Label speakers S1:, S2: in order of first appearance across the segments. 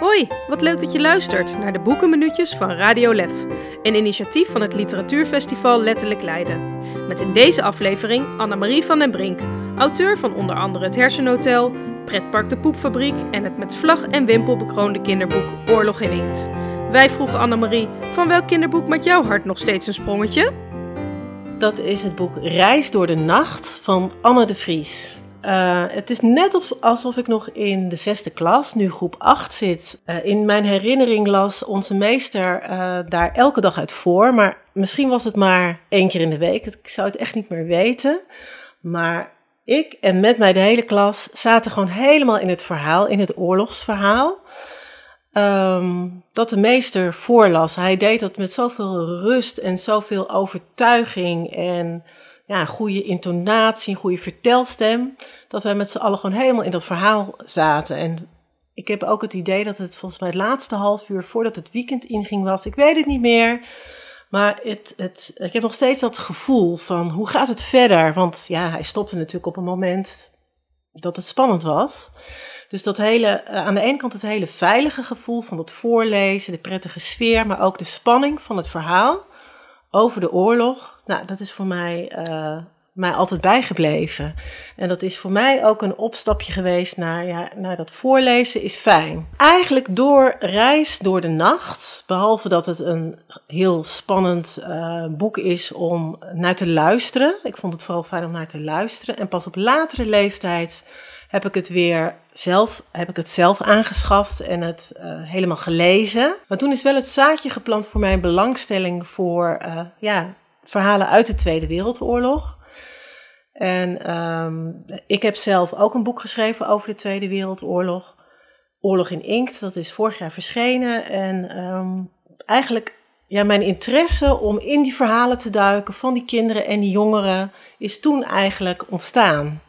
S1: Hoi, wat leuk dat je luistert naar de Boekenminuutjes van Radio Lef, een initiatief van het Literatuurfestival Letterlijk Leiden. Met in deze aflevering Annemarie van den Brink, auteur van onder andere Het Hersenhotel, Pretpark de Poepfabriek en het met vlag en wimpel bekroonde kinderboek Oorlog in Inkt. Wij vroegen Annemarie, van welk kinderboek maakt jouw hart nog steeds een sprongetje?
S2: Dat is het boek Reis door de Nacht van Anne de Vries. Uh, het is net alsof ik nog in de zesde klas, nu groep 8 zit. Uh, in mijn herinnering las onze meester uh, daar elke dag uit voor. Maar misschien was het maar één keer in de week. Ik zou het echt niet meer weten. Maar ik en met mij de hele klas zaten gewoon helemaal in het verhaal, in het oorlogsverhaal. Um, dat de meester voorlas. Hij deed dat met zoveel rust en zoveel overtuiging en ja, goede intonatie, een goede vertelstem. Dat wij met z'n allen gewoon helemaal in dat verhaal zaten. En ik heb ook het idee dat het volgens mij het laatste half uur voordat het weekend inging was. Ik weet het niet meer. Maar het, het, ik heb nog steeds dat gevoel van hoe gaat het verder? Want ja, hij stopte natuurlijk op een moment dat het spannend was. Dus dat hele, eh, aan de ene kant het hele veilige gevoel van het voorlezen, de prettige sfeer, maar ook de spanning van het verhaal over de oorlog. Nou, dat is voor mij, uh, mij altijd bijgebleven. En dat is voor mij ook een opstapje geweest naar, ja, naar dat voorlezen is fijn. Eigenlijk door Reis door de Nacht, behalve dat het een heel spannend uh, boek is om naar te luisteren. Ik vond het vooral fijn om naar te luisteren. En pas op latere leeftijd heb ik het weer zelf, heb ik het zelf aangeschaft en het uh, helemaal gelezen. Maar toen is wel het zaadje geplant voor mijn belangstelling voor uh, ja, verhalen uit de Tweede Wereldoorlog. En um, ik heb zelf ook een boek geschreven over de Tweede Wereldoorlog. Oorlog in Inkt, dat is vorig jaar verschenen. En um, eigenlijk, ja, mijn interesse om in die verhalen te duiken van die kinderen en die jongeren is toen eigenlijk ontstaan.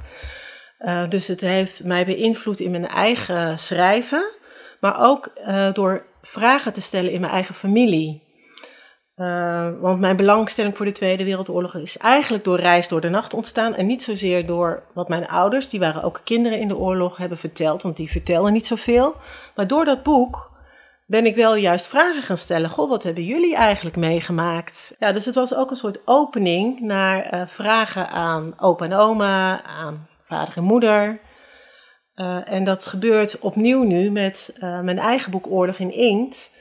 S2: Uh, dus het heeft mij beïnvloed in mijn eigen schrijven, maar ook uh, door vragen te stellen in mijn eigen familie. Uh, want mijn belangstelling voor de Tweede Wereldoorlog is eigenlijk door Reis door de Nacht ontstaan. En niet zozeer door wat mijn ouders, die waren ook kinderen in de oorlog, hebben verteld. Want die vertelden niet zoveel. Maar door dat boek ben ik wel juist vragen gaan stellen. Goh, wat hebben jullie eigenlijk meegemaakt? Ja, dus het was ook een soort opening naar vragen aan opa en oma, aan vader en moeder. Uh, en dat gebeurt opnieuw nu met uh, mijn eigen boek Oorlog in Inkt.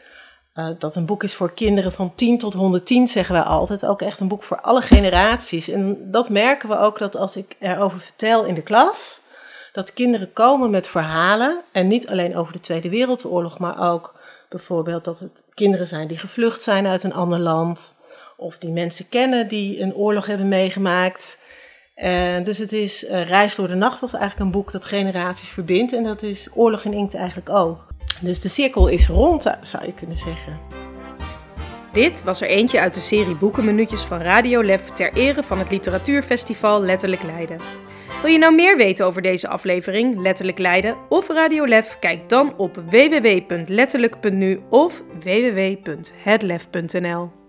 S2: Uh, dat een boek is voor kinderen van 10 tot 110, zeggen wij altijd. Ook echt een boek voor alle generaties. En dat merken we ook dat als ik erover vertel in de klas, dat kinderen komen met verhalen. En niet alleen over de Tweede Wereldoorlog, maar ook bijvoorbeeld dat het kinderen zijn die gevlucht zijn uit een ander land. Of die mensen kennen die een oorlog hebben meegemaakt. En dus het is uh, Reis door de Nacht was eigenlijk een boek dat generaties verbindt. En dat is Oorlog in Inkt eigenlijk ook. Dus de cirkel is rond, zou je kunnen zeggen.
S1: Dit was er eentje uit de serie Boekenminuutjes van Radio Lef ter ere van het Literatuurfestival Letterlijk Leiden. Wil je nou meer weten over deze aflevering, Letterlijk Leiden of Radio Lef? Kijk dan op www.letterlijk.nu of www.hetlef.nl.